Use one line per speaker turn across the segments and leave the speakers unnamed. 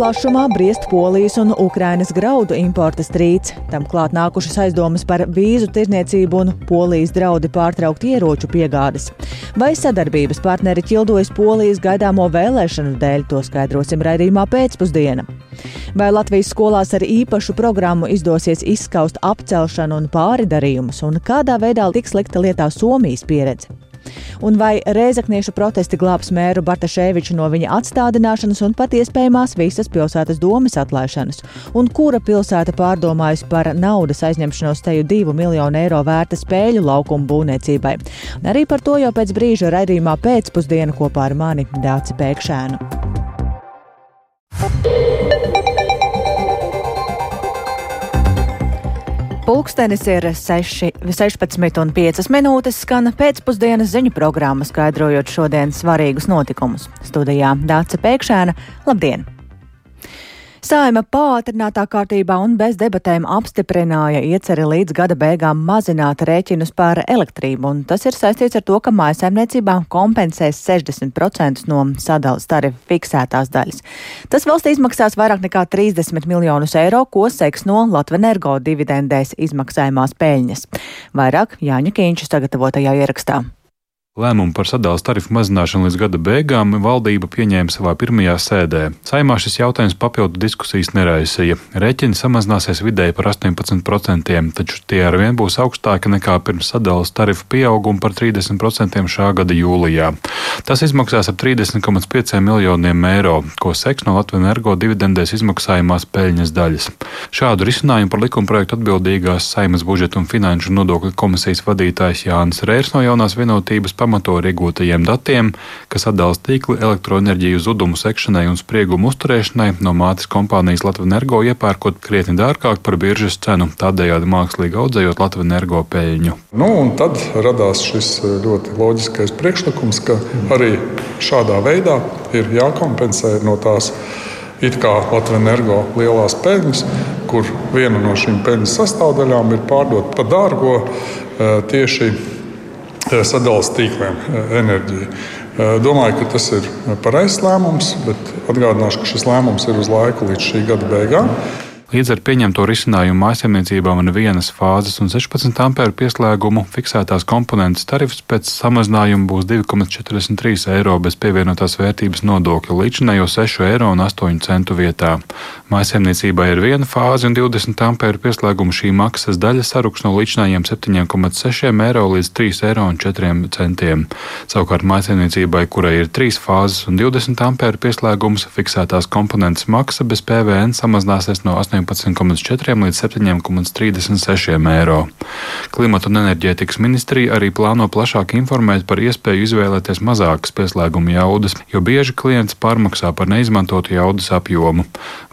plašumā briest Polijas un Ukrainas graudu importa strīds. Tam klāt nākušas aizdomas par vīzu tirniecību un Polijas draudi pārtraukt ieroču piegādes. Vai sadarbības partneri ķildojas Polijas gaidāmo vēlēšanu dēļ, to skaidrosim raidījumā pēcpusdienā. Vai Latvijas skolās ar īpašu programmu izdosies izskaust apcelšanu un pāridarījumus, un kādā veidā tiks likta lietā Somijas pieredze? Un vai Rēzakniešu protesti glābs mēru Bartaševiču no viņa atstādināšanas un pat iespējamās visas pilsētas domas atlaišanas? Un kura pilsēta pārdomājusi par naudas aizņemšanos teju divu miljonu eiro vērta spēļu laukumu būvniecībai? Un arī par to jau pēc brīža raidījumā pēcpusdiena kopā ar mani Dāci Pēkšēnu. Pulkstenis ir 6, 16,5 minūtes, skan pēcpusdienas ziņu programma, skaidrojot šodienas svarīgus notikumus. Studijā Dāca Pēkšēna. Labdien! Saima pātrinātā kārtībā un bez debatēm apstiprināja ieceri līdz gada beigām mazināt rēķinus par elektrību, un tas ir saistīts ar to, ka mājasēmniecībām kompensēs 60% no sadalas tarifa fiksētās daļas. Tas valstī izmaksās vairāk nekā 30 miljonus eiro, ko seks no Latvenergo dividendēs izmaksājumās peļņas. Vairāk Jāņa Kīņša sagatavotajā ierakstā.
Lēmumu par sadales tarifu mazināšanu līdz gada beigām valdība pieņēma savā pirmajā sēdē. Saimā šis jautājums papildu diskusijas neraisīja. Rēķini samazināsies vidēji par 18%, taču tie ar vien būs augstāki nekā pirms sadales tarifu pieauguma par 30% šā gada jūlijā. Tas izmaksās ap 30,5 miljoniem eiro, ko seks no Latvijas energo dividendēs izmaksājumās peļņas daļas. Šādu risinājumu par likumprojektu atbildīgās Saimas budžeta un finanšu nodokļu komisijas vadītājs Jānis Rērs no jaunās vienotības pamato ar iegūtajiem datiem, kas atdalās tīkli elektroenerģiju zudumu sekšanai un spriegumu uzturēšanai no mātes kompānijas Latvijas energo iepērkot krietni dārgāk par biržas cenu, tādējādi mākslīgi audzējot Latvijas energo peļņu.
Nu, tad radās šis ļoti loģiskais priekšlikums, ka arī šādā veidā ir jākompensē no tās it kā Latvijas energo lielās peļņas, kur viena no šīm peļņas sastāvdaļām ir pārdot par dārgo eh, tieši sadalījuma tīkliem eh, enerģiju. Eh, domāju, ka tas ir pareizs lēmums, bet atgādināšu, ka šis lēmums ir uz laiku līdz šī gada beigām.
Līdz ar pieņemto risinājumu mājsaimniecībām un vienas fāzes un 16 ampēru pieslēgumu fiksētās komponentes tarifs pēc samazinājuma būs 2,43 eiro bez pievienotās vērtības nodokļa līdzinējo 6 eiro un 8 centu vietā. Mājsaimniecībai ir viena fāze un 20 ampēru pieslēgumu šī maksas daļa saruks no līdzinājiem 7,6 eiro līdz 3 eiro un 4 centiem. Savukārt mājsaimniecībai, kurai ir 3 fāzes un 20 ampēru pieslēgums, fiksētās komponentes maksa bez PVN samazināsies no 8. 18,4 līdz 7,36 eiro. Klimata un enerģētikas ministrija arī plāno plašāk informēt par iespēju izvēlēties mazākas pieslēguma jaudas, jo bieži klients pārmaksā par neizmantotu jaudas apjomu.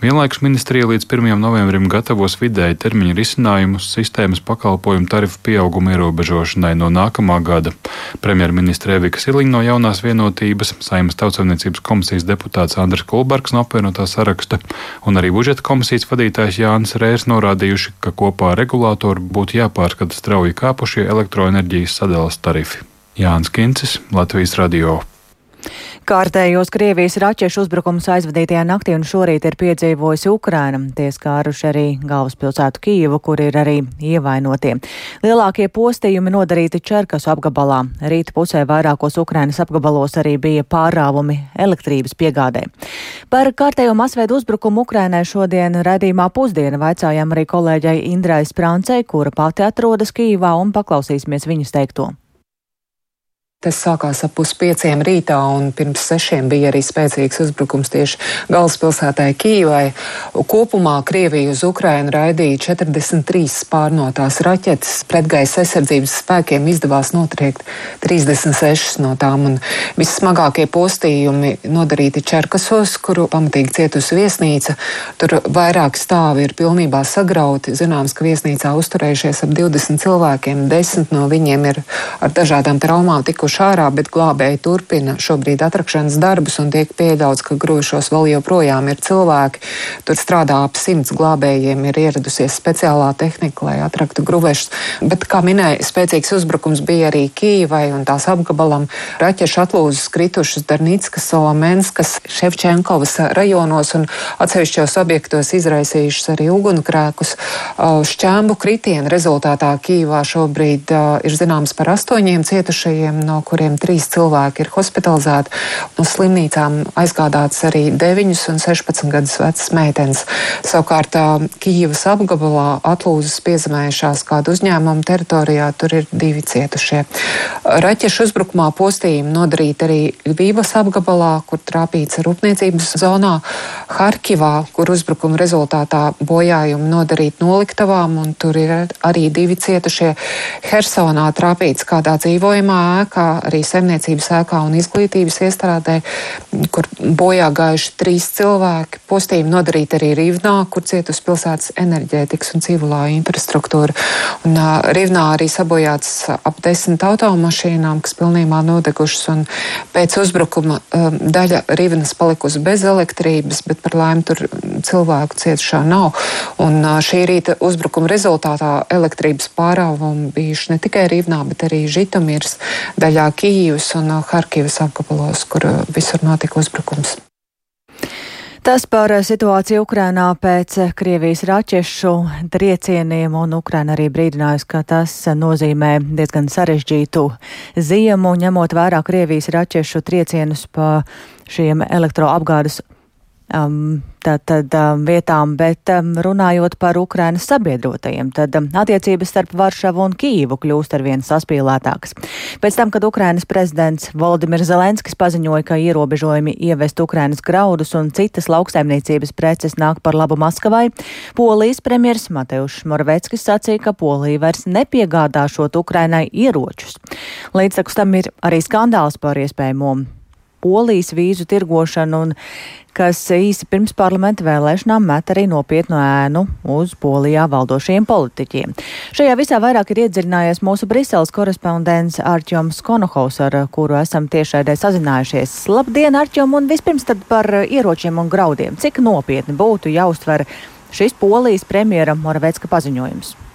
Vienlaikus ministrija līdz 1. novembrim gatavos vidēji termiņu risinājumus sistēmas pakalpojumu tarifu pieauguma ierobežošanai no nākamā gada. Premjerministra Evika Siliņa no jaunās vienotības, Saimas tautsavniecības komisijas deputāts Andris Kulbergs no apvienotā saraksta un arī budžeta komisijas vadītājs vadītājs Jānis Rērs norādījuši, ka kopā ar regulātoru būtu jāpārskata strauji kāpušie elektroenerģijas sadales tarifi. Jānis Kincis, Latvijas Radio.
Kārtējos Krievijas raķešu uzbrukums aizvadītajā naktī un šorīt ir piedzīvojusi Ukraina. Tie skāruši arī galvaspilsētu Kijevu, kur ir arī ievainotie. Lielākie postījumi nodarīti Čerkas apgabalā. Rīta pusē vairākos Ukrainas apgabalos arī bija pārāvumi elektrības piegādē. Par kārtējo masveidu uzbrukumu Ukrainai šodien redzīmā pusdiena vaicājām arī kolēģai Indrai Sprancei, kura pati atrodas Kijivā un paklausīsimies viņas teikto.
Tas sākās ap puspieciem rītā, un pirms sešiem bija arī spēcīgs uzbrukums tieši galvaspilsētai Kīvai. Kopumā Krievija uz Ukrainu raidīja 43 pārnotās raķetes. Pretgaisa aizsardzības spēkiem izdevās notriekt 36 no tām, un vissmagākie postījumi nodarīti Čerkasos, kuru pamatīgi cietusi viesnīca. Tur vairāki stāvi ir pilnībā sagrauti. Zināms, ka viesnīcā uzturējušies ap 20 cilvēkiem, 10 no viņiem ir ar dažādām traumām tikuši tikuši ārā, bet glābēji turpina šobrīd atrakšanas darbus un tiek pieļauts, ka grošos vēl joprojām ir cilvēki. Tur strādā ap simts glābējiem, ir ieradusies speciālā tehnika, lai atraktu gruvešus. Bet, kā minēja, spēcīgs uzbrukums bija arī Kīvai un tās apgabalam. Raķešu atlūzas kritušas Darnīckas, Solomenskas, Ševčenkovas rajonos un atsevišķos objektos izraisījušas arī ugunkrēkus. Šķēmbu kritienu rezultātā Kīvā šobrīd ir zināms par astoņiem cietušajiem, no kuriem trīs cilvēki ir hospitalizēti. Uz slimnīcām aizgādāts arī 9 un 16 gadus vecas meitenes. Savukārt Kīvas apgabalā atlūzas piezemējušās kādu uzņēmumu teritorijā, tur ir divi cietušie. Raķešu uzbrukumā postījumi nodarīti arī Ļvības apgabalā, kur trāpīts rūpniecības zonā, Harkivā, kur uzbrukuma rezultātā bojājumi nodarīti noliktavām, un tur ir arī divi cietušie. Hersonā trāpīts kādā dzīvojamā ēkā, arī saimniecības ēkā un izglītības iestrādē, kur bojā gājuši trīs cilvēki. Postījumi nodarīti arī Rīvnā, kur cietusi pilsētas enerģētikas un civilā infrastruktūra. Un, uh, Rīvnā arī sabojāts ap desmit automašīnām, kas pilnībā nodegušas, un pēc uzbrukuma um, daļa Rīvnas palikusi bez elektrības, bet par laimi tur cilvēku cietušā nav. Un uh, šī rīta uzbrukuma rezultātā elektrības pārāvumi bijuši ne tikai Rīvnā, bet arī Žitomirs, daļā Kīvas un uh, Harkivas apgabalos, kur uh, visur notika uzbrukums.
Tas par situāciju Ukrainā pēc Krievijas raķešu triecieniem, un Ukraina arī brīdinājusi, ka tas nozīmē diezgan sarežģītu ziemu, ņemot vērā Krievijas raķešu triecienus pa šiem elektroapgādes um, tad, tad, um, vietām, bet um, runājot par Ukrainas sabiedrotajiem, tad um, attiecības starp Varšavu un Kīvu kļūst arvien saspīlētākas. Pēc tam, kad Ukrainas prezidents Valdimirs Zelenskis paziņoja, ka ierobežojumi ievest Ukrainas graudus un citas lauksaimniecības preces nāk par labu Maskavai, Polijas premjers Mateušs Morveckis sacīja, ka Polija vairs nepiegādāšot Ukrainai ieročus. Līdz tam ir arī skandāls par iespējamo Polijas vīzu tirgošanu un kas īsi pirms parlamenta vēlēšanām met arī nopietnu ēnu uz Polijā valdošiem politiķiem. Šajā visā vairāk ir iedziļinājies mūsu Briseles korespondents Arķoms Konohaus, ar kuru esam tiešraidē sazinājušies. Labdien, Arķom, un vispirms tad par ieročiem un graudiem. Cik nopietni būtu jāuztver šis Polijas premjera Moravecka paziņojums?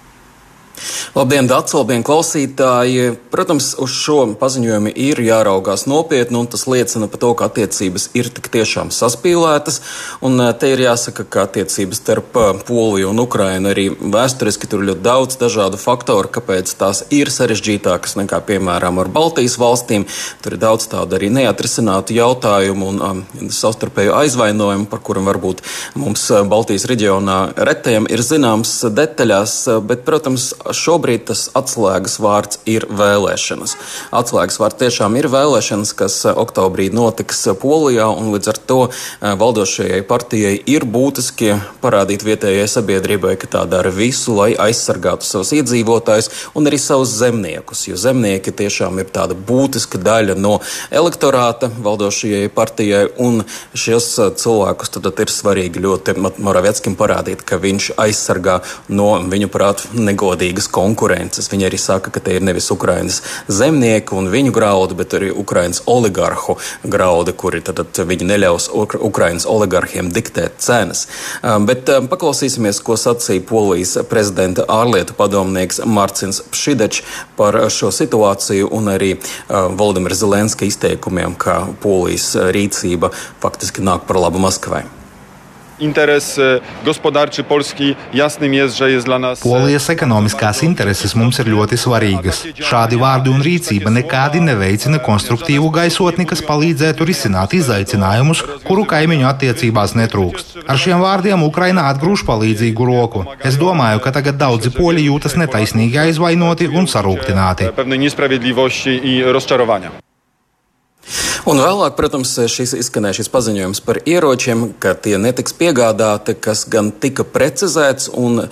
Labdien, Dārts, labdien, klausītāji! Protams, uz šo paziņojumu ir jāraugās nopietni, un tas liecina par to, ka attiecības ir tik tiešām saspīlētas. Un eh, te ir jāsaka, ka attiecības starp eh, Poliju un Ukrainu arī vēsturiski tur ļoti daudz dažādu faktoru, kāpēc tās ir sarežģītākas nekā, piemēram, ar Baltijas valstīm. Tur ir daudz tādu arī neatrisinātu jautājumu un um, savstarpēju aizvainojumu, par kuriem varbūt mums eh, Baltijas reģionā retajam ir zināms detaļās, bet, protams, šobrīd tas atslēgas vārds ir vēlēšanas. Atslēgas vārds tiešām ir vēlēšanas, kas eh, oktobrī notiks eh, Polijā, un līdz ar to eh, valdošajai partijai ir būtiski parādīt vietējai sabiedrībai, ka tā dara visu, lai aizsargātu savus iedzīvotājus un arī savus zemniekus, jo zemnieki tiešām ir tāda būtiska daļa no elektorāta valdošajai partijai, un šos cilvēkus tad ir svarīgi ļoti Moravieckim parādīt, ka viņš aizsargā no viņu prāt negodīgi godīgas konkurences. Viņi arī saka, ka te ir nevis Ukraiņas zemnieku un viņu graudi, bet arī Ukraiņas oligarhu graudi, kuri tad, tad viņi neļaus Ukraiņas oligarhiem diktēt cenas. Um, bet um, paklausīsimies, ko sacīja Polijas prezidenta ārlietu padomnieks Mārcis Pšidečs par šo situāciju un arī uh, Valdemira Zelenska izteikumiem, ka Polijas rīcība faktiski nāk par labu Maskavai.
Interes e, gospodarczy Polski jasnym jest, że jest dla nas.
E, Polijas ekonomiskās intereses mums ir ļoti svarīgas. Šādi vārdi un rīcība nekādi neveicina konstruktīvu gaisotni, kas palīdzētu risināt izaicinājumus, kuru kaimiņu attiecībās netrūkst. Ar šiem vārdiem Ukraina atgrūž palīdzīgu roku. Es domāju, ka tagad daudzi poļi jūtas netaisnīgi aizvainoti un sarūktināti.
Un vēlāk, protams, šis izskanēja šis paziņojums par ieročiem, ka tie netiks piegādāti, kas gan tika precizēts un e,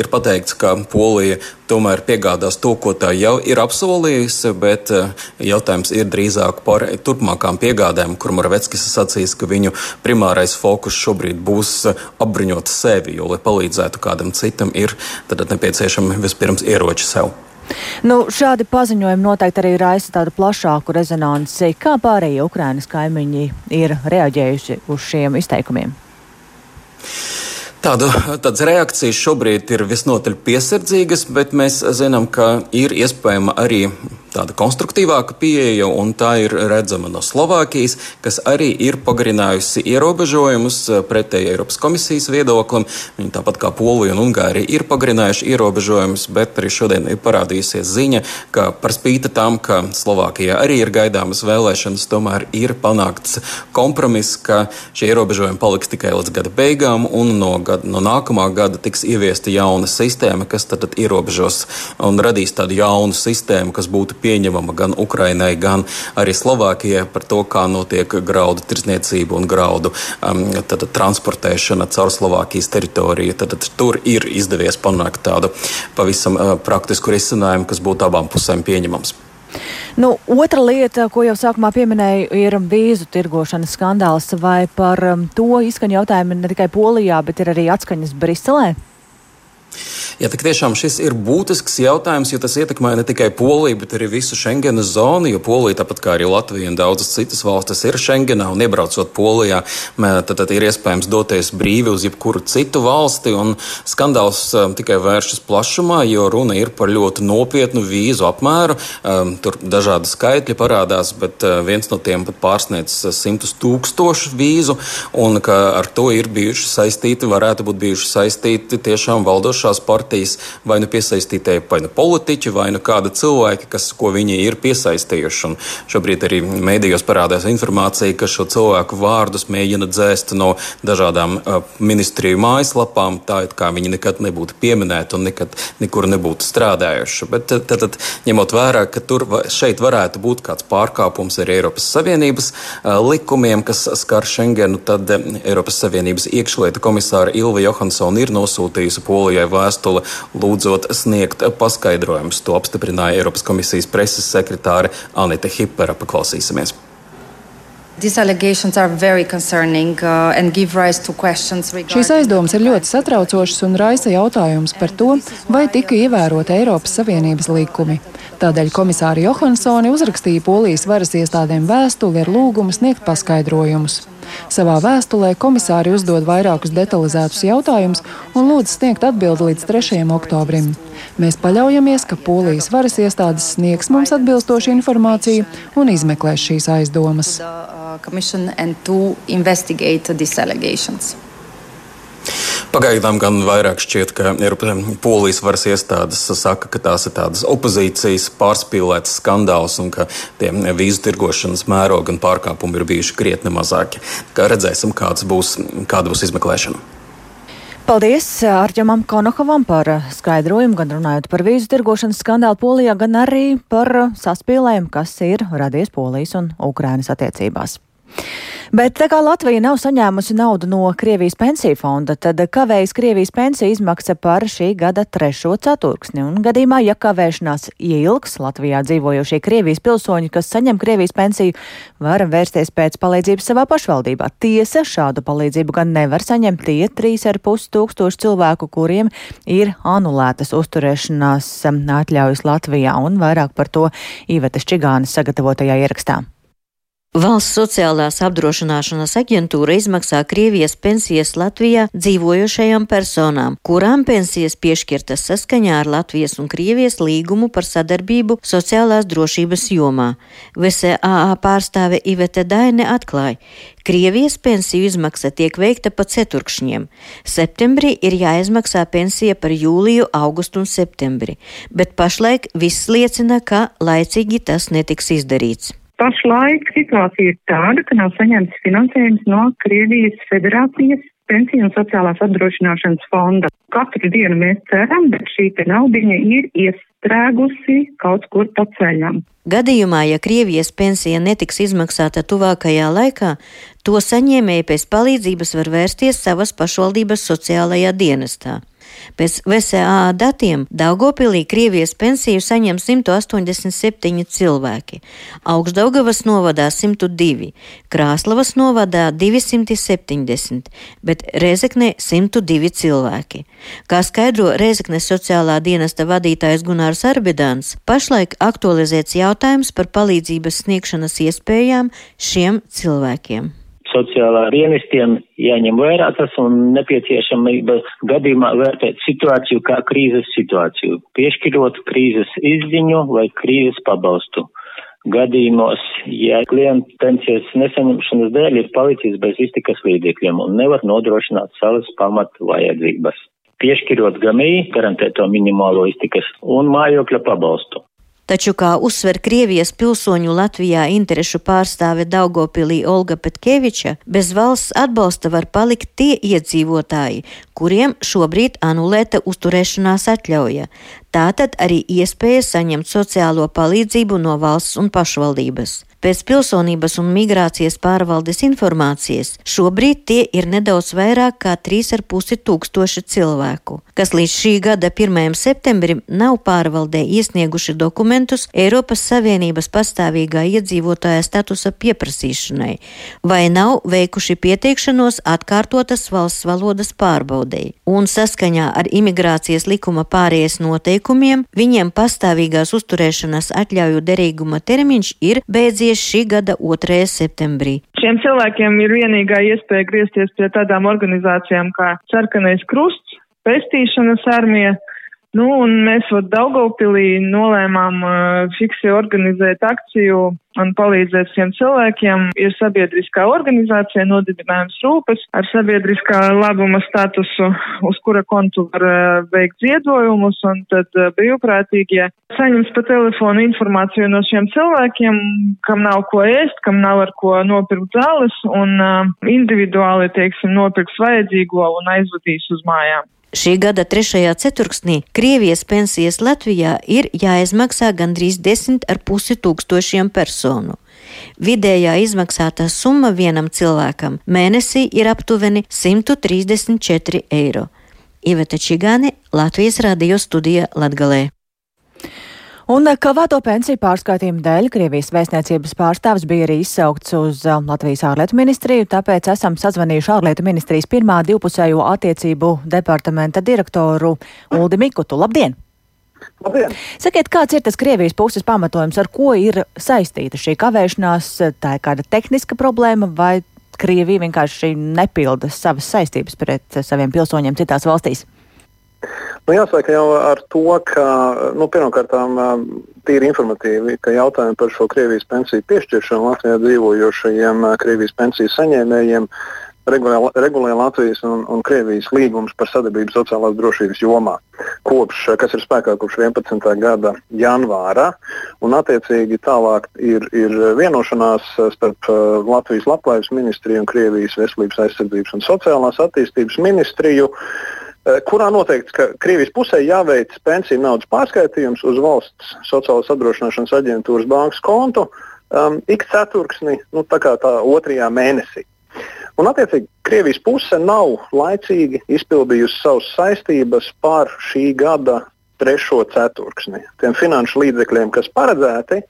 ir pateikts, ka Polija tomēr piegādās to, ko tā jau ir apsolījusi, bet e, jautājums ir drīzāk par turpmākām piegādēm, kur Moraveckis sacīs, ka viņu primārais fokus šobrīd būs apbruņot sevi, jo, lai palīdzētu kādam citam, ir nepieciešami vispirms ieroči sev.
Nu, šādi paziņojumi noteikti arī raisa tādu plašāku rezonanci. Kā pārējie Ukrainas kaimiņi ir reaģējuši uz šiem izteikumiem?
Tāda, tādas reakcijas šobrīd ir visnotaļ piesardzīgas, bet mēs zinām, ka ir iespējama arī tāda konstruktīvāka pieeja, un tā ir redzama no Slovākijas, kas arī ir pagarinājusi ierobežojumus eh, pretēji Eiropas komisijas viedoklim. Viņi tāpat kā Polija un Ungārija ir pagarinājuši ierobežojumus, bet arī šodien ir parādījusies ziņa, ka par spīti tam, ka Slovākijā arī ir gaidāmas vēlēšanas, tomēr ir panākts kompromiss, ka šie ierobežojumi paliks tikai līdz gada beigām, un no, gada, no nākamā gada tiks ieviesta jauna sistēma, kas tad ierobežos un radīs tādu jaunu sistēmu, kas būtu pieņemama gan Ukrainai, gan arī Slovākijai par to, kā notiek graudu tirsniecība un graudu um, tad, transportēšana caur Slovākijas teritoriju. Tad, tad tur ir izdevies panākt tādu pavisam uh, praktisku risinājumu, kas būtu abām pusēm pieņemams.
Nu, otra lieta, ko jau sākumā pieminēju, ir vīzu tirgošanas skandāls. Vai par um, to izskaņu jautājumi ne tikai Polijā, bet ir arī atskaņas Briselē?
Ja tik tiešām šis ir būtisks jautājums, jo tas ietekmē ne tikai Poliju, bet arī visu Schengenas zonu, jo Polija, tāpat kā arī Latvija un daudzas citas valstis, ir Schengenā un iebraucot Polijā, tad, tad ir iespējams doties brīvi uz jebkuru citu valsti. Skandāls tikai vēršas plašumā, jo runa ir par ļoti nopietnu vīzu apmēru. Tur dažādi skaitļi parādās, bet viens no tiem pat pārsniedz simtus tūkstošu vīzu, un ar to ir bijuši saistīti, varētu būt bijuši saistīti tiešām valdošās partijas partijas vai nu piesaistītie vai nu politiķi, vai nu kāda cilvēki, kas, ko viņi ir piesaistījuši. Un šobrīd arī mēdījos parādās informācija, ka šo cilvēku vārdus mēģina dzēst no dažādām uh, ministriju mājaslapām, tā it kā viņi nekad nebūtu pieminēti un nekad nekur nebūtu strādājuši. Bet tad, tad ņemot vērā, ka tur šeit varētu būt kāds pārkāpums arī Eiropas Savienības uh, likumiem, kas skar Schengenu, tad Eiropas Savienības iekšlietu komisāra Ilva Johansona ir nosūtījusi Polijai vēstuli lūdzot sniegt paskaidrojumus. To apstiprināja Eiropas komisijas preses sekretāre Anita Hipera. Paklausīsimies!
Uh,
Šīs aizdomas ir ļoti satraucošas un raisa jautājums par to, vai tika ievērota Eiropas Savienības likumi. Tādēļ komisāri Johansoni uzrakstīja Polijas varas iestādēm vēstuli ar lūgumu sniegt paskaidrojumus. Savā vēstulē komisāri uzdod vairākus detalizētus jautājumus un lūdz sniegt atbildi līdz 3. oktobrim. Mēs paļaujamies, ka Polijas varas iestādes sniegs mums atbilstošu informāciju un izmeklēs šīs aizdomas.
Pagaidām gan vairāk šķiet, ka Polijas varas iestādes saka, ka tās ir tādas opozīcijas pārspīlētas skandāls un ka tie vīzu tirgošanas mērogi un pārkāpumi ir bijuši krietni mazāki. Kā redzēsim, būs, kāda būs izmeklēšana.
Paldies Arģemam Konohavam par skaidrojumu, gan runājot par vīzu tirgošanas skandālu Polijā, gan arī par saspīlējumu, kas ir radies Polijas un Ukrainas attiecībās. Bet tā kā Latvija nav saņēmusi naudu no Krievijas pensiju fonda, tad kavējas Krievijas pensiju izmaksa par šī gada trešo ceturksni. Un gadījumā, ja kavēšanās ilgs, Latvijā dzīvojošie Krievijas pilsoņi, kas saņem Krievijas pensiju, var vērsties pēc palīdzības savā pašvaldībā. Tiesa šādu palīdzību gan nevar saņemt tie 3,5 tūkstoši cilvēku, kuriem ir anulētas uzturēšanās atļaujas Latvijā, un vairāk par to Īvetes Čigānas sagatavotajā ierakstā.
Valsts sociālās apdrošināšanas aģentūra izmaksā Krievijas pensijas Latvijā dzīvojošajām personām, kurām pensijas piešķirtas saskaņā ar Latvijas un Krievijas līgumu par sadarbību sociālās drošības jomā. VSAA pārstāve Ivete Daine atklāja, Krievijas pensiju izmaksa tiek veikta pa ceturkšņiem. Septembrī ir jāizmaksā pensija par jūliju, augustu un septembri, bet pašlaik viss liecina, ka laicīgi tas netiks izdarīts.
Pašlaik situācija ir tāda, ka nav saņemts finansējums no Krievijas federācijas pensiju un sociālās apdrošināšanas fonda. Katru dienu mēs ceram, bet šī te naudiņa ir iestrēgusi kaut kur pa ceļam.
Gadījumā, ja Krievijas pensija netiks izmaksāta tuvākajā laikā, to saņēmēji pēc palīdzības var vērsties savas pašvaldības sociālajā dienestā. Pēc VSA datiem Daugopilī Krievijas pensiju saņem 187 cilvēki, Augstdaugavas novadā 102, Krāslavas novadā 270, bet Rezeknē 102 cilvēki. Kā skaidro Rezeknes sociālā dienesta vadītājs Gunārs Arbidāns, pašlaik aktualizēts jautājums par palīdzības sniegšanas iespējām šiem cilvēkiem
sociālā dienestiem jāņem vērā tas un nepieciešamība gadījumā vērtēt situāciju kā krīzes situāciju, piešķirot krīzes izziņu vai krīzes pabalstu. Gadījumos, ja klienta pensijas nesaņemšanas dēļ ir palicis bez iztikas līdzekļiem un nevar nodrošināt savas pamatu vajadzības, piešķirot GMI garantēto minimālo iztikas un mājokļa pabalstu.
Taču, kā uzsver Krievijas pilsoņu Latvijā interešu pārstāve Daugopilī Olga Petkeviča, bez valsts atbalsta var palikt tie iedzīvotāji, kuriem šobrīd anulēta uzturēšanās atļauja. Tātad arī iespēja saņemt sociālo palīdzību no valsts un pašvaldības. Pēc pilsonības un migrācijas pārvaldes informācijas šobrīd tie ir nedaudz vairāk kā 3,5 tūkstoši cilvēku, kas līdz šī gada 1. septembrim nav pārvaldē iesnieguši dokumentus Eiropas Savienības pastāvīgā iedzīvotāja statusa pieprasīšanai, vai nav veikuši pieteikšanos atkārtotas valsts valodas pārbaudēji, un saskaņā ar imigrācijas likuma pārējais noteikumiem viņiem pastāvīgās uzturēšanas atļauju derīguma termiņš ir beidzies tieši šī gada 2. septembrī.
Šiem cilvēkiem ir vienīgā iespēja griezties pie tādām organizācijām kā Sarkanais krusts, Pestīšanas armija, Nu, un mēs vat Daugavpilī nolēmām uh, fiksi organizēt akciju un palīdzēt šiem cilvēkiem. Ir sabiedriskā organizācija, nodibinājums rūpes ar sabiedriskā labuma statusu, uz kura kontu var uh, veikt ziedojumus, un tad uh, brīvprātīgie saņems pa telefonu informāciju no šiem cilvēkiem, kam nav ko ēst, kam nav ar ko nopirkt zāles, un uh, individuāli, teiksim, nopirks vajadzīgo un aizvadīs uz mājām.
Šī gada trešajā ceturksnī Krievijas pensijas Latvijā ir jāizmaksā gandrīz 10,5 tūkstošiem personu. Vidējā izmaksātā summa vienam cilvēkam mēnesī ir aptuveni 134 eiro. Iveta Čigāne, Latvijas radio studija Latgalē.
Un eh, kavēto pensiju pārskaitījumu dēļ Krievijas vēstniecības pārstāvs bija arī izsaukts uz eh, Latvijas ārlietu ministriju, tāpēc esam sazvanījuši ārlietu ministrijas pirmā divpusējo attiecību departamenta direktoru Uldi Mikutu. Labdien!
Labdien.
Sakiet, kāds ir tas Krievijas puses pamatojums, ar ko ir saistīta šī kavēšanās? Tā ir kāda tehniska problēma vai Krievija vienkārši nepilda savas saistības pret saviem pilsoņiem citās valstīs?
Nu, jāsaka jau ar to, ka nu, pirmkārt, tīri informatīvi, ka jautājumi par šo Krievijas pensiju piešķiršanu Latvijā dzīvojošajiem Krievijas pensiju saņēmējiem regulē, regulē Latvijas un, un Krievijas līgums par sadarbību sociālās drošības jomā, kopš, kas ir spēkā kopš 11. gada janvāra. Un, attiecīgi, tālāk ir, ir vienošanās starp Latvijas labklājības ministriju un Krievijas veselības aizsardzības un sociālās attīstības ministriju. Eh, kurā noteikts, ka Krievijas pusē jāveic pensiju naudas pārskaitījums uz valsts sociālās apdrošināšanas aģentūras bankas kontu um, ik ceturksni, nu, tā kā tā otrajā mēnesī. Un, attiecīgi, Krievijas puse nav laicīgi izpildījusi savas saistības par šī gada trešo ceturksni. Tiem finanšu līdzekļiem, kas paredzēti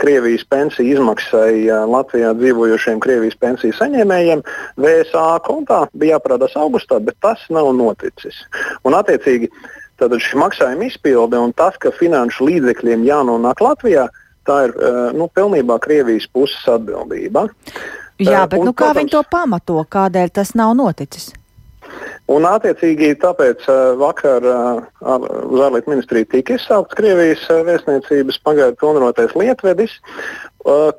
Krievijas pensiju izmaksai Latvijā dzīvojošiem Krievijas pensiju saņēmējiem, VSA kontā bija jāparādās augustā, bet tas nav noticis. Un, attiecīgi, Tātad šī maksājuma izpilde un tas, ka finanšu līdzekļiem jānonāk Latvijā, tā ir nu, pilnībā Krievijas puses atbildība.
Jā, bet un, nu, kā protams, viņi to pamato, kādēļ tas nav noticis?
Un, attiecīgi, tāpēc uh, vakar uh, uz ārlietu ministriju tika izsaukts Krievijas uh, vēstniecības pagaidu pilnvarotais lietvedis,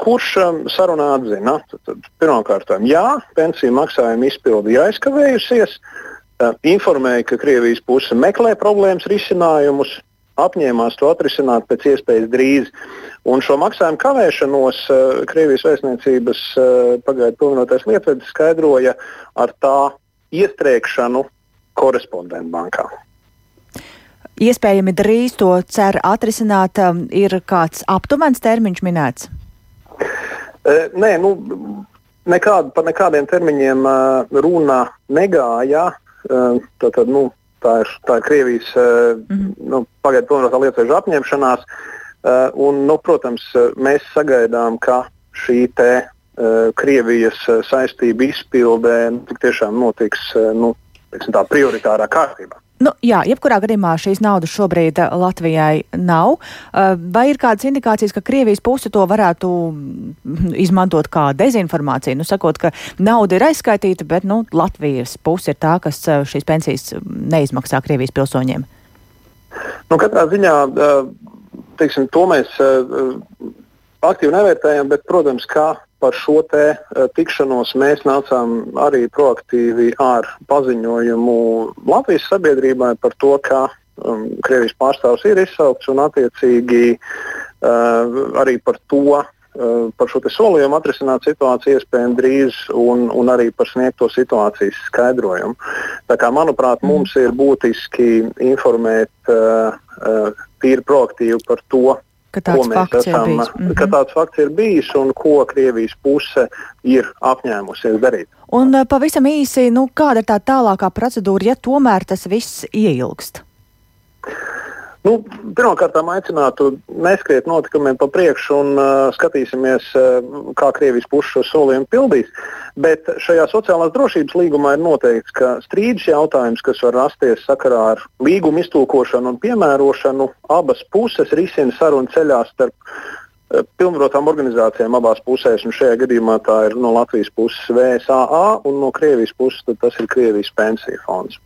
kurš sarunā atzina, pirmkārt, jā, pensiju maksājuma izpildi ir aizkavējusies, informēja, ka Krievijas puse meklē problēmas risinājumus, apņēmās to atrisināt pēc iespējas drīz. Un šo maksājumu kavēšanos Krievijas vēstniecības pagaidu pilnvarotais lietvedis skaidroja ar tā iestrēgšanu korespondentu bankā.
Iespējami drīz to cer atrisināt. Um, ir kāds aptuvens termiņš minēts?
E, nē, nu, nekād, par nekādiem termiņiem uh, runa negāja. Tātad, nu, tā ir, tā ir Krievijas mm -hmm. nu, pagaidu pilnvarotā liecēžu apņemšanās. Un, nu, protams, mēs sagaidām, ka šī te, Krievijas saistība izpildē nu, tiešām notiks nu, teiksim, tā, prioritārā kārtībā.
Nu, jā, jebkurā gadījumā šīs naudas šobrīd eh, Latvijai nav. Eh, vai ir kādas indikācijas, ka Krievijas puse to varētu mm, izmantot kā dezinformāciju? Nu, sakot, ka nauda ir aizskaitīta, bet nu, Latvijas puse ir tā, kas eh, šīs pensijas neizmaksā Krievijas pilsoņiem.
Nu, katrā ziņā teiksim, to mēs aktīvi nevērtējam, bet, protams, kā par šo te uh, tikšanos mēs nācām arī proaktīvi ar paziņojumu Latvijas sabiedrībai par to, ka um, Krievijas pārstāvs ir izsaukts un attiecīgi uh, arī par to. Uh, par šo solījumu atrisināt situāciju iespējami drīz un, un arī par sniegto situācijas skaidrojumu. Tā kā, manuprāt, mm. mums ir būtiski informēt uh, uh, tīri proaktīvi par to,
ka tāds fakts esam, ir bijis. Mm -hmm.
Ka tāds fakts ir bijis un ko Krievijas puse ir apņēmusies darīt.
Un eh, pavisam īsi, nu, kāda ir tā tālākā procedūra, ja tomēr tas viss ieilgst?
Nu, Pirmkārt, aicinātu neskriet notikumiem pa priekšu un uh, skatīsimies, uh, kā Krievijas puse šo solījumu pildīs. Bet šajā sociālās drošības līgumā ir noteikts, ka strīdus jautājums, kas var rasties sakarā ar līgumu iztulkošanu un piemērošanu, abas puses risina sarunu ceļā starp uh, pilnvarotām organizācijām abās pusēs. Šajā gadījumā tā ir no Latvijas puses VSAA un no Krievijas puses tas ir Krievijas pensiju fonds.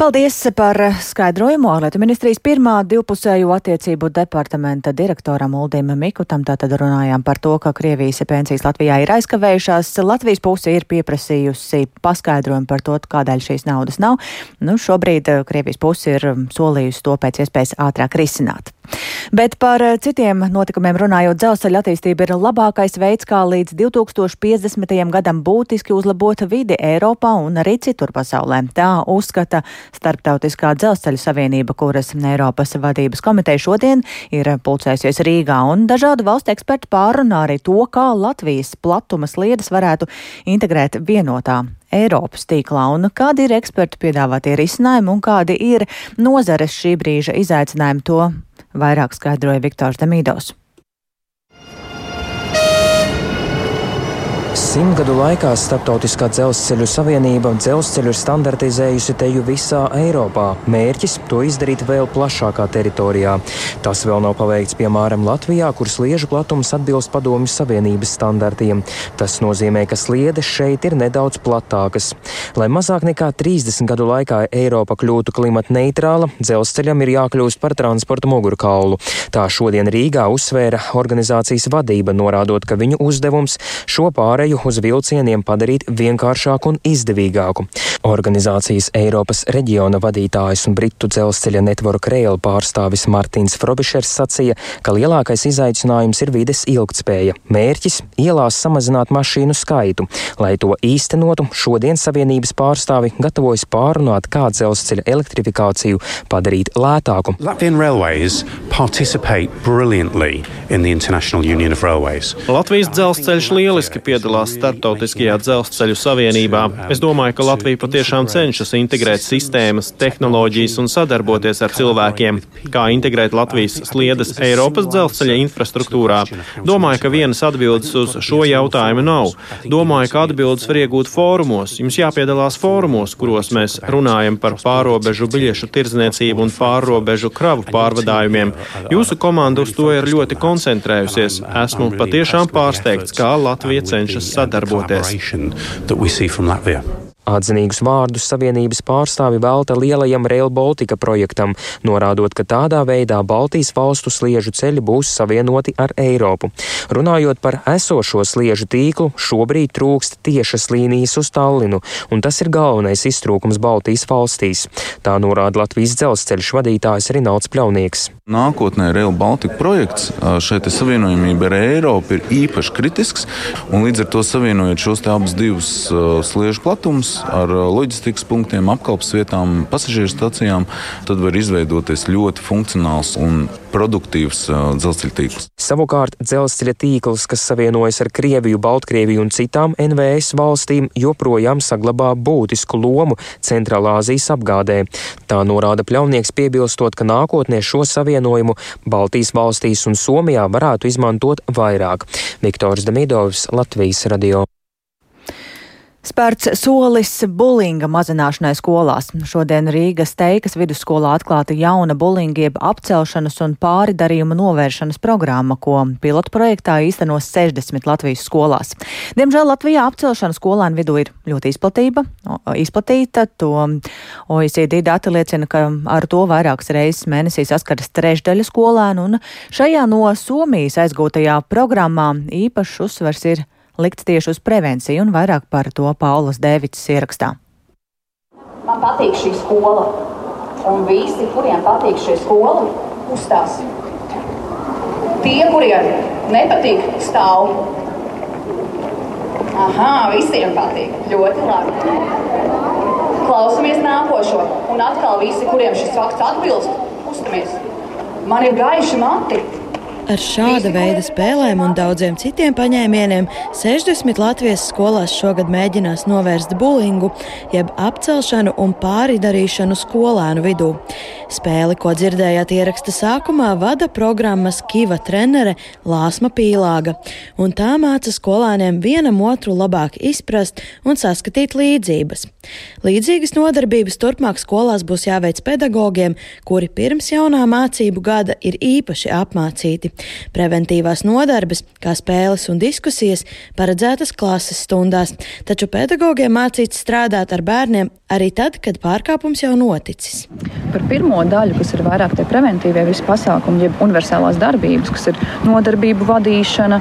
Paldies par skaidrojumu ārlietu ministrijas pirmā divpusēju attiecību departamenta direktoram Uldim Mikutam. Tātad runājām par to, ka Krievijas pensijas Latvijā ir aizkavējušās. Latvijas puse ir pieprasījusi paskaidrojumu par to, kādēļ šīs naudas nav. Nu, šobrīd Krievijas puse ir solījusi to pēc iespējas ātrāk risināt. Bet par eh, citiem notikumiem runājot, dzelzceļa attīstība ir labākais veids, kā līdz 2050. gadam būtiski uzlabot vidi Eiropā un arī citur pasaulē. Tā uzskata Starptautiskā dzelzceļa savienība, kuras Eiropas vadības komiteja šodien ir pulcējusies Rīgā, un dažādu valstu eksperti pārunā arī to, kā Latvijas platuma sliedas varētu integrēt vienotā Eiropas tīklā, un kādi ir ekspertu piedāvātie risinājumi un kādi ir nozares šī brīža izaicinājumi, to vairāk skaidroja Viktors Demīdovs.
Simtgadu laikā Startautiskā dzelzceļu savienība dzelzceļu ir standartizējusi teju visā Eiropā. Mērķis - to izdarīt vēl plašākā teritorijā. Tas vēl nav paveikts piemēram Latvijā, kur sliežu platums atbilst padomju savienības standartiem. Tas nozīmē, ka sliedes šeit ir nedaudz platākas. Lai mazāk nekā 30 gadu laikā Eiropa kļūtu klimata neitrāla, dzelzceļam ir jākļūst par transporta mugurkaulu. Tā šodien Rīgā uzsvēra organizācijas vadība, norādot, ka viņu uzdevums šo pārēju pāreju uz vilcieniem padarīt vienkāršāku un izdevīgāku. Organizācijas Eiropas reģiona vadītājs un Britu dzelzceļa network Rail pārstāvis Martins Frobišers sacīja, ka lielākais izaicinājums ir vides ilgtspēja. Mērķis - ielās samazināt mašīnu skaitu. Lai to īstenotu, šodien Savienības pārstāvi gatavojas pārunāt, kā dzelzceļa elektrifikāciju padarīt lētāku.
Latvijas dzelzceļš lieliski piedalās Startautiskajā dzelzceļu savienībā. Es domāju, ka Latvija patiešām cenšas integrēt sistēmas, tehnoloģijas un sadarboties ar cilvēkiem. Kā integrēt Latvijas sliedas Eiropas dzelzceļa infrastruktūrā? Domāju, ka vienas atbildes uz šo jautājumu nav. Domāju, ka atbildes var iegūt fórumos. Jums jāpiedalās fórumos, kuros mēs runājam par pārobežu biļešu tirdzniecību un pārobežu kravu pārvadājumiem. Jūsu komanda uz to ir ļoti koncentrējusies. Esmu patiešām pārsteigts, kā Latvija cenšas sadarboties.
Atzinīgus vārdus Savienības pārstāvi velta lielajam Rail Baltica projektam, norādot, ka tādā veidā Baltijas valstu sliežu ceļi būs savienoti ar Eiropu. Runājot par esošo sliežu tīklu, šobrīd trūkst tiešas līnijas uz Tallinu, un tas ir galvenais iztrūkums Baltijas valstīs. Tā norāda Latvijas dzelzceļš vadītājs Rinalds Pļaunieks.
Nākotnē Rail Baltica projekts šeit savienojumība ar Eiropu ir īpaši kritisks, un līdz ar to savienojot šos abus divus sliežu platumus, ar loģistikas punktiem, apkalpes vietām, pasažieru stacijām, tad var izveidoties ļoti funkcionāls un produktīvs dzelzceļa tīkls.
Savukārt dzelzceļa tīkls, kas savienojas ar Krieviju, Baltkrieviju un citām NVS valstīm, joprojām saglabā būtisku lomu Centrālā Azijas apgādē. Tā norāda pļaunieks piebilstot, ka nākotnē šo savienojumu Baltijas valstīs un Somijā varētu izmantot vairāk. Viktors Damidovs, Latvijas radio.
Spērts solis bulinga mazināšanai skolās. Šodien Rīgas teikas vidusskolā atklāta jauna bulinga jeb apcelšanas un pāridarījuma novēršanas programma, ko pilotu projektā īstenos 60 Latvijas skolās. Diemžēl Latvijā apcelšana skolēnu vidū ir ļoti izplatība, izplatīta. To OECD dati liecina, ka ar to vairākas reizes mēnesī saskaras trešdaļa skolēnu, un šajā no Somijas aizgūtajā programmā īpašs uzsvers ir likts tieši uz prevenciju, un vairāk par to Paulas Dēvics ierakstā.
Man patīk šī skola, un visi, kuriem patīk šī skola, uzstās. Tie, kuriem nepatīk, stāv. Aha, visiem patīk. Ļoti labi. Klausamies nākošo, un atkal visi, kuriem šis fakts atbilst, uztamies. Man ir gaiši mati.
Ar šāda veida spēlēm un daudziem citiem paņēmieniem 60 Latvijas skolās šogad mēģinās novērst bulingu, jeb apcelšanu un pāridarīšanu skolēnu vidū. Spēli, ko dzirdējāt ieraksta sākumā, vada programmas Kiva trenere Lāsma Pīlāga, un tā māca skolēniem vienam otru labāk izprast un saskatīt līdzības. Līdzīgas nodarbības turpmāk skolās būs jāveic pedagogiem, kuri pirms jaunā mācību gada ir īpaši apmācīti. Preventīvās nodarbes, kā spēles un diskusijas, paredzētas klases stundās, taču pedagogiem mācīts strādāt ar bērniem arī tad, kad pārkāpums jau noticis.
Par pirmo daļu, kas ir vairāk tie preventīvie visi pasākumi, jeb universālās darbības, kas ir nodarbību vadīšana,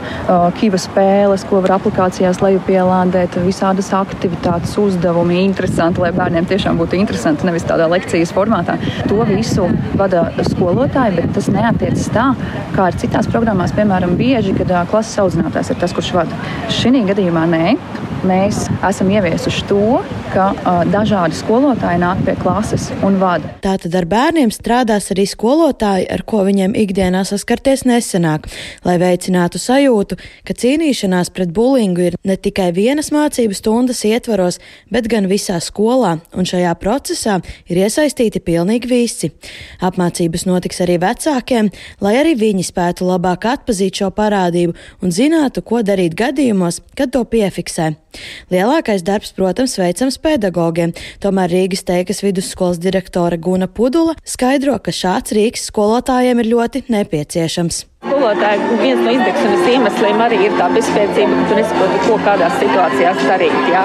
kiva spēles, ko var aplikācijās lejupielādēt, visādas aktivitātes, uzdevumi, interesanti, lai bērniem tiešām būtu interesanti, nevis tādā lekcijas formātā. To visu vada skolotāji, bet tas neatiecas tā, kā ir citās programmās, piemēram, bieži, kad klases audzinātājs ir tas, kurš vada. Šī gadījumā nē. Mēs esam ieviesuši to, ka uh, dažādi skolotāji nāk pie klases un vada.
Tātad ar bērniem strādās arī skolotāji, ar ko viņiem ikdienā saskarties nesenāk, lai veicinātu sajūtu, ka cīnīšanās pret bulingu ir ne tikai vienas mācību stundas ietvaros, bet gan visā skolā, un šajā procesā ir iesaistīti pilnīgi visi. Apmācības notiks arī vecākiem, lai arī viņi spētu labāk atpazīt šo parādību un zinātu, ko darīt gadījumos, kad to piefiksē. Lielākais darbs, protams, veicams pedagogiem, tomēr Rīgas teikas vidusskolas direktore Guna Pudula skaidro, ka šāds rīks skolotājiem ir ļoti nepieciešams.
Skolotāji viens no izdegšanas iemesliem arī ir tā bezspēcība, ka tu nesaproti, ko kādās situācijās darīt. Jā.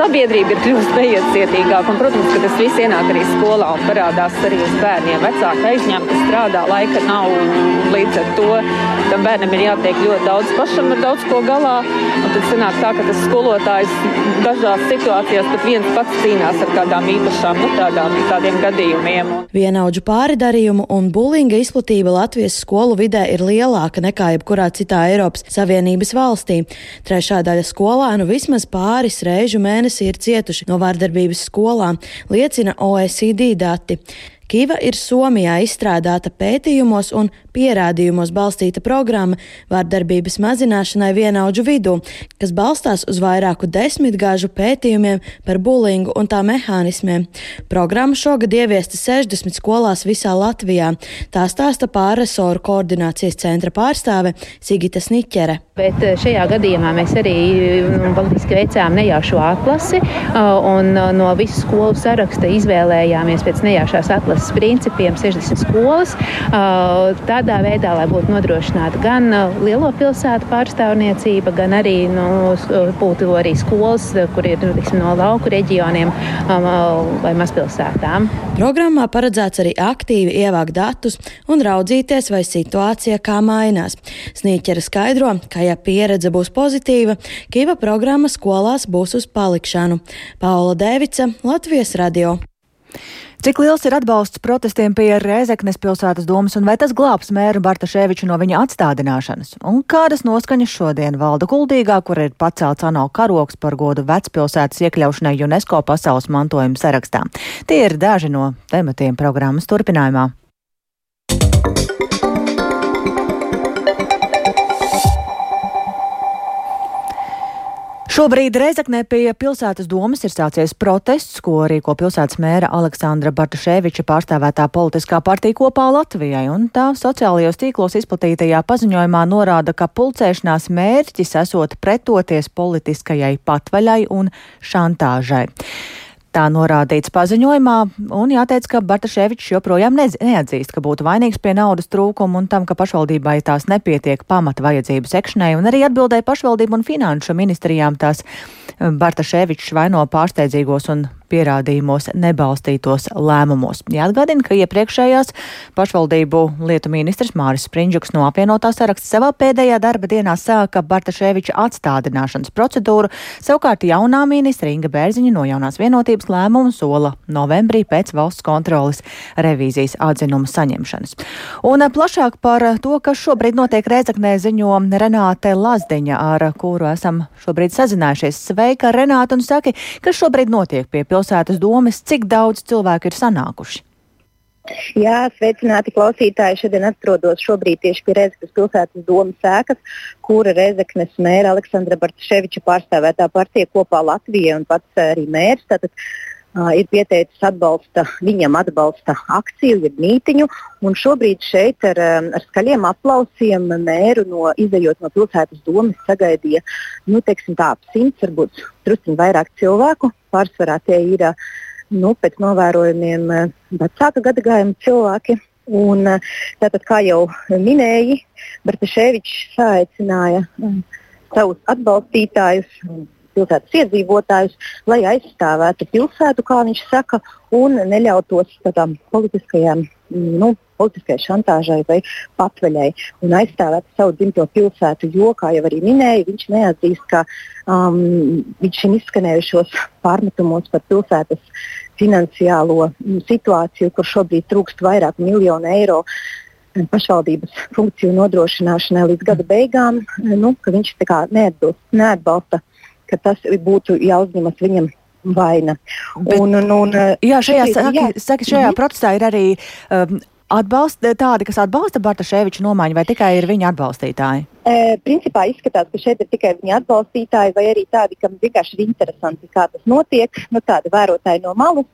Sabiedrība ir kļuvusi neiecietīgāka, un, protams, ka tas viss ienāk arī skolā un parādās arī uz bērniem. Vecāki aizņemti strādā, laika nav, līdz ar to tam bērnam ir jātiek ļoti daudz pašam ar daudz ko galā, un tad sanāk tā, ka tas skolotājs dažās situācijās pat viens pats cīnās ar kādām īpašām, nu, tādām, tādiem gadījumiem.
Vienaudžu pāridarījumu un bulinga izplatība Latvijas skolu vidē ir lielāka nekā jebkurā citā Eiropas Savienības valstī. Trešā daļa skolēnu vismaz pāris reižu mēnesī ir cietuši no vārdarbības skolā, liecina OECD dati. Kiva ir Somijā izstrādāta pētījumos un pierādījumos balstīta programma vārdarbības mazināšanai vienaudžu vidū, kas balstās uz vairāku desmitgāžu pētījumiem par bulingu un tā mehānismiem. Programma šogad ieviesta 60 skolās visā Latvijā. Tā stāsta pārresoru koordinācijas centra pārstāve Sigita Sniķere.
Bet eh, šajā gadījumā mēs arī faktiski veicām nejaušu atlasi eh, un eh, no visu skolu saraksta izvēlējāmies pēc nejaušās atlases principiem 60 skolas. Tādā veidā, lai būtu nodrošināta gan lielo pilsētu pārstāvniecība, gan arī nu, būtu arī skolas, kur ir tiksim, no lauku reģioniem vai mazpilsētām.
Programmā paredzēts arī aktīvi ievākt datus un raudzīties, vai situācija kā mainās. Snīķera skaidro, ka ja pieredze būs pozitīva, Kiva programma skolās būs uz palikšanu. Paula Dēvica, Latvijas radio.
Cik liels ir atbalsts protestiem pie Rēzeknes pilsētas domas un vai tas glābs mēru Bartaševiču no viņa atstādināšanas? Un kādas noskaņas šodien valda Kuldīgā, kur ir pacelts ANO karoks par godu vecpilsētas iekļaušanai UNESCO pasaules mantojuma sarakstā? Tie ir daži no tematiem programmas turpinājumā. Šobrīd Reizeknē pie pilsētas domas ir sācies protests, ko rīko pilsētas mēra Aleksandra Bartaševiča pārstāvētā politiskā partija kopā Latvijai, un tā sociālajos tīklos izplatītajā paziņojumā norāda, ka pulcēšanās mērķis esot pretoties politiskajai patvaļai un šantāžai. Tā norādīts paziņojumā, un jāteic, ka Bartaševičs joprojām neatzīst, ka būtu vainīgs pie naudas trūkuma un tam, ka pašvaldībai tās nepietiek pamata vajadzību sekšanai, un arī atbildēja pašvaldību un finanšu ministrijām tās Bartaševičs vaino pārsteidzīgos un pierādījumos nebalstītos lēmumos. Jāatgādina, ka iepriekšējās pašvaldību lietu ministrs Māris Sprindžuks no apvienotā saraksta savā pēdējā darba dienā sāka Bartaševiča atstādināšanas procedūru, savukārt jaunā ministra Inga Bērziņa no jaunās vienotības lēmumu sola novembrī pēc valsts kontrolas revīzijas atzinuma saņemšanas. Un plašāk par to, kas šobrīd notiek Rēzaknē, ziņo Renāte Lazdiņa, ar kuru esam šobrīd sazinājušies. Sveika, Renāta, un saki, kas šobrīd notiek pie pilsētas pilsētas domas, cik daudz cilvēku ir sanākuši?
Jā, sveicināti klausītāji. Šodien atrodos šobrīd tieši pie Rezeknas pilsētas domas sēkas, kura Rezeknes mēra Aleksandra Bartaševiča pārstāvētā partija kopā Latvijai un pats arī mērs. Tātad, ir pieteicis atbalsta, viņam atbalsta akciju, jeb mītiņu. Šobrīd šeit ar, ar skaļiem aplausiem mēru no izējot no pilsētas domas sagaidīja nu, tā, simts, varbūt drusku vairāk cilvēku. Pārsvarā tie ir nu, pēc novērojumiem vecāka gadagājuma cilvēki. Un, tātad, kā jau minēji, Bartaševičs saaicināja savus atbalstītājus, pilsētas iedzīvotājus, lai aizstāvētu pilsētu, kā viņš saka, un neļautos tādām politiskajām, nu, politiskai šantāžai vai patvaļai un aizstāvētu savu dzimto pilsētu. Jo, kā jau arī minēja, viņš neatzīst, ka um, viņš ir izskanējušos pārmetumos par pilsētas finansiālo mm, situāciju, kur šobrīd trūkst vairāk miljonu eiro mm, pašvaldības funkciju nodrošināšanai līdz gada beigām, mm, nu, ka viņš neatbilst, neatbalsta, ka tas būtu jāuzņemas viņam vaina.
Bet, un, un, un, jā, šajā, saki, jā. Saki, šajā mm -hmm. protestā ir arī um, atbalsta, tādi, kas atbalsta Bartaševiča nomaiņu, vai tikai ir viņa atbalstītāji?
E, principā izskatās, ka šeit ir tikai viņa atbalstītāji, vai arī tādi, kam vienkārši ir interesanti, kā tas notiek, nu, tādi vērotāji no malas.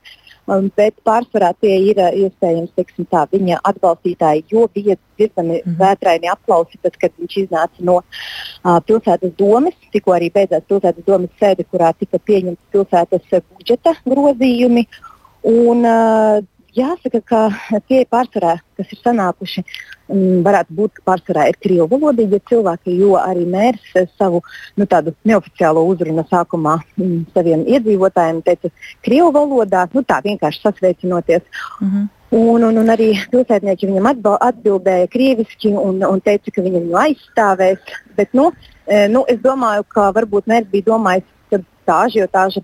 Um, bet pārsvarā tie ir iespējams teiksim, tā, viņa atbalstītāji, jo bija dzirdami mm. vētraini aplausi, tad, kad viņš iznāca no uh, pilsētas domas. Tikko arī beidzās pilsētas domas sēde, kurā tika pieņemti pilsētas budžeta grozījumi. Un, uh, Jāsaka, ka tie pārsvarā, kas ir sanākuši, mm, varētu būt pārsvarā ir krievu valodīgi cilvēki, jo arī mērs savu nu, neoficiālo uzrunu sākumā mm, saviem iedzīvotājiem teica krievu valodā, nu, tā vienkārši sasveicinoties. Mm -hmm. Un, un, un arī pilsētnieki viņam atbildēja krieviski un, un teica, ka viņi viņu aizstāvēs. Bet, nu, e, nu, es domāju, ka varbūt mērs bija domājis, ka tā ažiotāža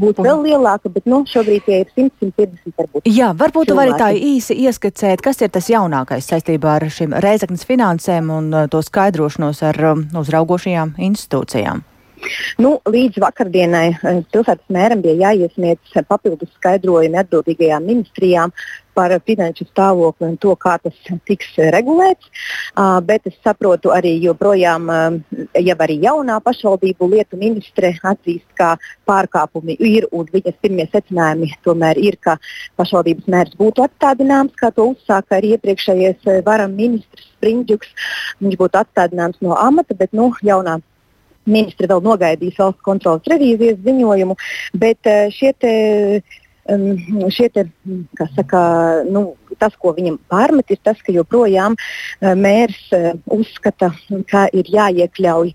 būtu vēl lielāka, bet nu, šobrīd tie ir 100, 150 varbūt.
Jā, varbūt tu vari tā īsi ieskicēt, kas ir tas jaunākais saistībā ar šīm reizeknas finansēm un uh, to skaidrošanos ar um, uzraugošajām institūcijām.
Nu, līdz vakardienai uh, pilsētas mēram bija jāiesniedz papildus skaidrojumi atbildīgajām ministrijām par finanšu stāvokli un to, kā tas tiks regulēts. Bet es saprotu arī joprojām, ja arī jaunā pašvaldību lietu ministre atzīst, ka pārkāpumi ir un viņas pirmie secinājumi tomēr ir, ka pašvaldības mērs būtu atstādināms, kā to uzsāka arī iepriekšējais varam ministrs Springģuks. Viņš būtu atstādināms no amata, bet nu, jaunā ministri vēl nogaidīs valsts kontrolas revīzijas ziņojumu, bet šie šie te, saka, nu, tas, ko viņam pārmet, ir tas, ka joprojām uh, mērs uh, uzskata, ka ir jāiekļauj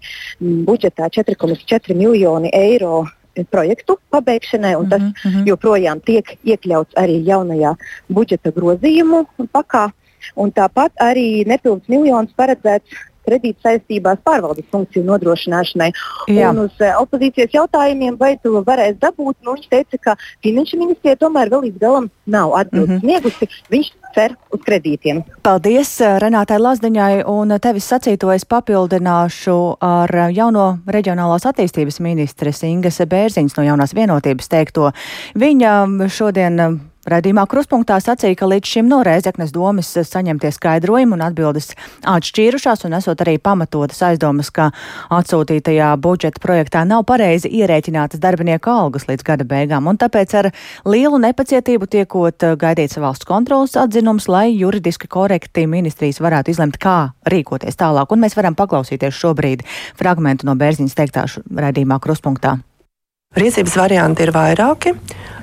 budžetā 4,4 miljoni eiro projektu pabeigšanai, un tas mm -hmm. joprojām tiek iekļauts arī jaunajā budžeta grozījumu pakā. Un tāpat arī nepilns miljons paredzēts kredīt saistībās pārvaldes funkciju nodrošināšanai. Jā. Un uz uh, opozīcijas jautājumiem, vai to varēs dabūt, nu, viņš teica, ka finanšu ministrija tomēr vēl līdz galam nav atbildes mm -hmm. sniegusi. Viņš cer uz kredītiem.
Paldies Renātai Lazdiņai, un tevis sacīto es papildināšu ar jauno reģionālās attīstības ministres Ingas Bērziņas no jaunās vienotības teikto. Viņa šodien Radījumā kruspunktā sacīja, ka līdz šim no Rēzeknes domas saņemtie skaidrojumi un atbildes atšķīrušās un esot arī pamatotas aizdomas, ka atsūtītajā budžeta projektā nav pareizi ierēķinātas darbinieku algas līdz gada beigām, un tāpēc ar lielu nepacietību tiekot gaidīts valsts kontrolas atzinums, lai juridiski korekti ministrijas varētu izlemt, kā rīkoties tālāk, un mēs varam paklausīties šobrīd fragmentu no Bērziņas teiktā radījumā kruspunktā.
Rīcības varianti ir vairāki.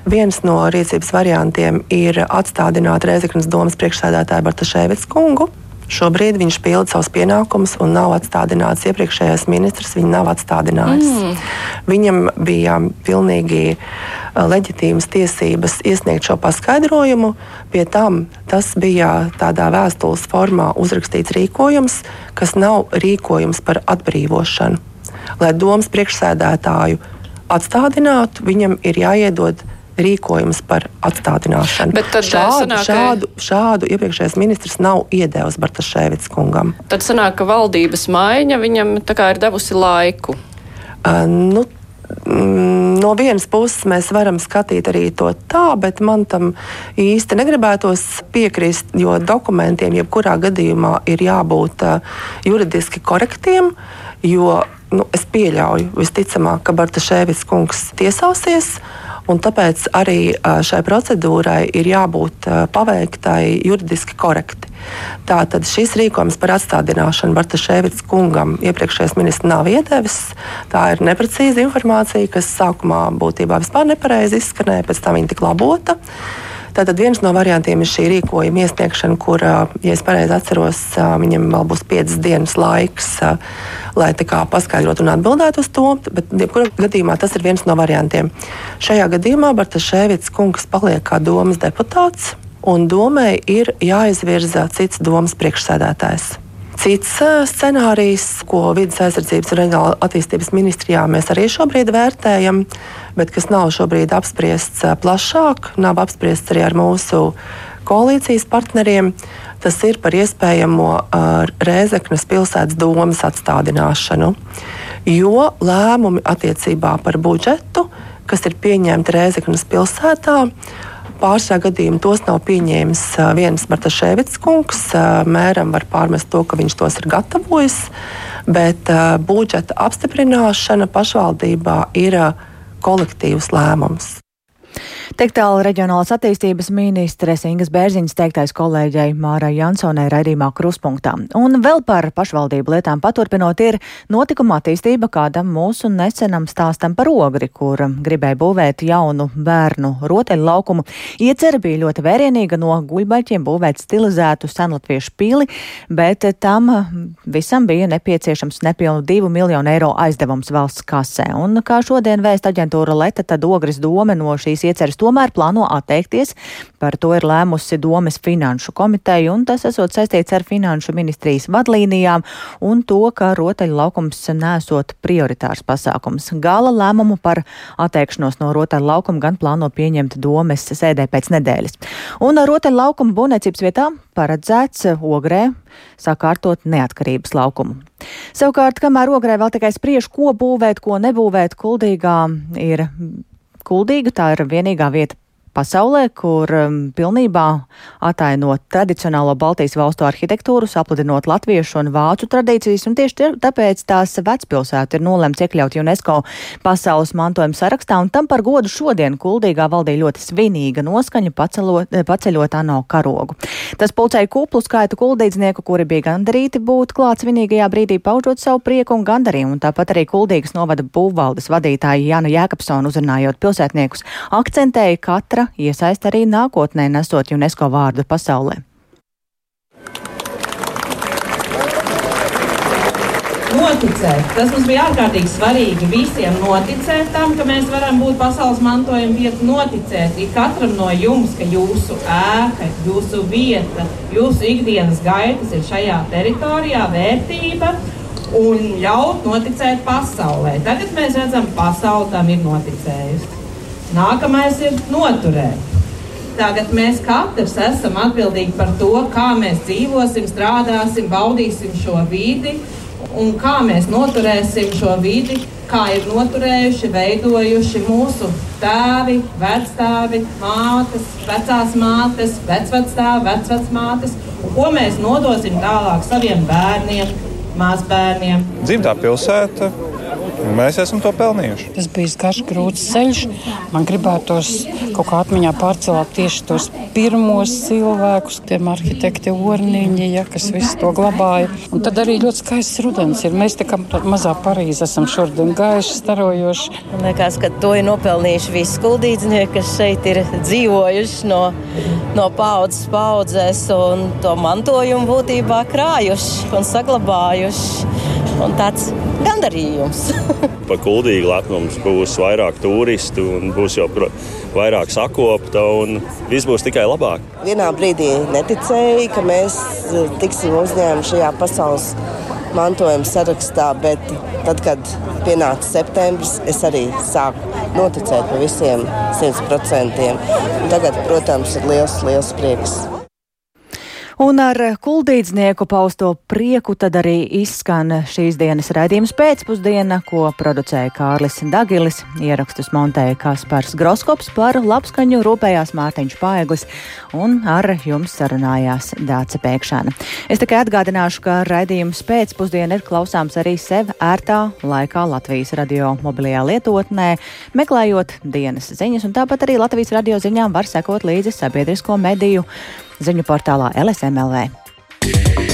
Viens no rīcības variantiem ir atstādināt Reizeknas domas priekšsēdētāju Bartaševicu kungu. Šobrīd viņš pilda savus pienākumus un nav atstādināts. Iepriekšējais ministrs viņu nav atstādinājis. Mm. Viņam bija pilnīgi uh, leģitīmas tiesības iesniegt šo paskaidrojumu. Pie tam tas bija tādā vēstules formā uzrakstīts rīkojums, kas nav rīkojums par atbrīvošanu. Lai domas priekšsēdētāju atstādinātu, viņam ir jāiedod rīkojums par atstādināšanu. Bet tad šādu, sanāk, šādu, šādu iepriekšējais ministrs nav iedevis Bartaševits kungam.
Tad sanāk, ka valdības maiņa viņam ir devusi laiku.
Uh, nu, mm, no vienas puses mēs varam skatīt arī to tā, bet man tam īsti negribētos piekrist, jo dokumentiem jebkurā gadījumā ir jābūt uh, juridiski korektiem, jo nu, es pieļauju, visticamāk, ka Bartaševits kungs tiesāsies. Un tāpēc arī šai procedūrai ir jābūt paveiktai juridiski korekti. Tātad šis rīkojums par atstādināšanu Bartaševits kungam iepriekšējais ministrs nav iedevis. Tā ir neprecīza informācija, kas sākumā būtībā vispār nepareizi izskanēja, pēc tam viņa tika labota. Tātad viens no variantiem ir šī rīkojuma iesniegšana, kur, ja es pareizi atceros, viņam vēl būs piecas dienas laiks, lai paskaidrotu un atbildētu uz to. Bet, jebkurā gadījumā, tas ir viens no variantiem. Šajā gadījumā Bartaševits kungs paliek kā domas deputāts, un domai ir jāizvirza cits domas priekšsēdētājs. Cits scenārijs, ko vidas aizsardzības un reģionāla attīstības ministrijā mēs arī šobrīd vērtējam, bet kas nav šobrīd apspriests plašāk, nav apspriests arī ar mūsu koalīcijas partneriem. Tas ir par iespējamo Rēzeknes pilsētas domas atstādināšanu. Jo lēmumi attiecībā par budžetu, kas ir pieņemti Rēzeknes pilsētā, Pārsvarā gadījumā tos nav pieņēmis viens Bartaševits kungs. Mēram var pārmest to, ka viņš tos ir gatavojis, bet budžeta apstiprināšana pašvaldībā ir kolektīvs lēmums.
Tik tālu reģionālās attīstības ministres Ingas Bērziņas teiktais kolēģei Mārai Jansonai raidījumā Kruspunktā. Un vēl par pašvaldību lietām paturpinot ir notikuma attīstība kādam mūsu nesenam stāstam par ogri, kur gribēja būvēt jaunu bērnu rotaļu laukumu. Iecerē bija ļoti vērienīga no guļbaļķiem būvēt stilizētu senlatviešu pili, bet tam visam bija nepieciešams nepilnu divu miljonu eiro aizdevums valsts kasē. Un kā šodien vēst aģentūra Leta, tad ogres doma no šīs ieceres tomēr plāno atteikties. Par to ir lēmusi Domes finanšu komiteja, un tas esot saistīts ar finanšu ministrijas vadlīnijām un to, ka rotaļu laukums nesot prioritārs pasākums. Gala lēmumu par atteikšanos no rotaļu laukuma gan plāno pieņemt Domes sēdē pēc nedēļas. Un rotaļu laukuma būvniecības vietā paredzēts ogrē sakārtot neatkarības laukumu. Savukārt, kamēr ogrē vēl tikai spriež, ko būvēt, ko nebūvēt, kuldīgā ir Kuldīga tā ir vienīgā vieta pasaulē, kur um, pilnībā atainot tradicionālo Baltijas valstu arhitektūru, sapludinot latviešu un vācu tradīcijas, un tieši tāpēc tās vecpilsēta ir nolemts iekļaut UNESCO pasaules mantojuma sarakstā, un tam par godu šodien Kuldīgā valdīja ļoti svinīga noskaņa pacelot, paceļot ANO karogu. Tas pulcēja kuplu skaitu kuldīdznieku, kuri bija gandarīti būt klāt svinīgajā brīdī, paužot savu prieku un gandarījumu, un tāpat arī Kuldīgas novada būvvaldes vadītāja Jana Jēkabsona uzrunājot pilsētniekus, akcentēja katra katra iesaist arī nākotnē nesot UNESCO vārdu pasaulē.
noticēt. Tas mums bija ārkārtīgi svarīgi visiem noticēt tam, ka mēs varam būt pasaules mantojuma vieta, noticēt katram no jums, ka jūsu ēka, jūsu vieta, jūsu ikdienas gaitas ir šajā teritorijā, vērtība un ļaut noticēt pasaulē. Tagad mēs redzam, ka pasaule tam ir noticējusi. Nākamais ir noturēt. Tagad mēs katrs esam atbildīgi par to, kā mēs dzīvosim, strādāsim, baudīsim šo vidi un kā mēs noturēsim šo vidi, kā ir noturējuši, veidojuši mūsu tēvi, vectēvi, mātes, vecās mātes, vecvectēvi, vecvecmātes, un ko mēs nodosim tālāk saviem bērniem, mazbērniem.
Dzimtā pilsēta Mēs esam to pelnījuši.
Tas bija garš, grūts ceļš. Man gribētos kaut kā atmiņā pārcelt tieši tos pirmos cilvēkus, tiem arhitekti Orniņi, ja, kas visu to glabāja. Un tad arī ļoti skaists rudens ir. Mēs tā kā mazā Parīzē esam šodien gaiši, starojoši.
Man liekas, ka to ir nopelnījuši visi skuldīdznieki, kas šeit ir dzīvojuši no, no paudzes paudzēs un to mantojumu būtībā krājuši un saglabājuši. Un tāds gandarījums.
pa kuldīgu lepnums būs vairāk turistu un būs jau vairāk sakopta un viss būs tikai labāk.
Vienā brīdī neticēju, ka mēs eh, tiksim uzņēmti šajā pasaules mantojuma sarakstā, bet tad, kad pienāca septembris, es arī sāku noticēt par visiem simt procentiem. Tagad, protams, ir liels, liels prieks.
Un ar kuldīdznieku pausto prieku tad arī izskan šīs dienas raidījums pēcpusdiena, ko producēja Kārlis Dagilis, ierakstus montēja Kaspars Groskops par labskaņu rūpējās Mārtiņš Paeglis un ar jums sarunājās Dāca Pēkšana. Es tikai atgādināšu, ka raidījums pēcpusdiena ir klausāms arī sev ērtā laikā Latvijas radio mobilajā lietotnē, meklējot dienas ziņas, un tāpat arī Latvijas radio ziņām var sekot līdzi sabiedrisko mediju ziņu portālā LSMLV.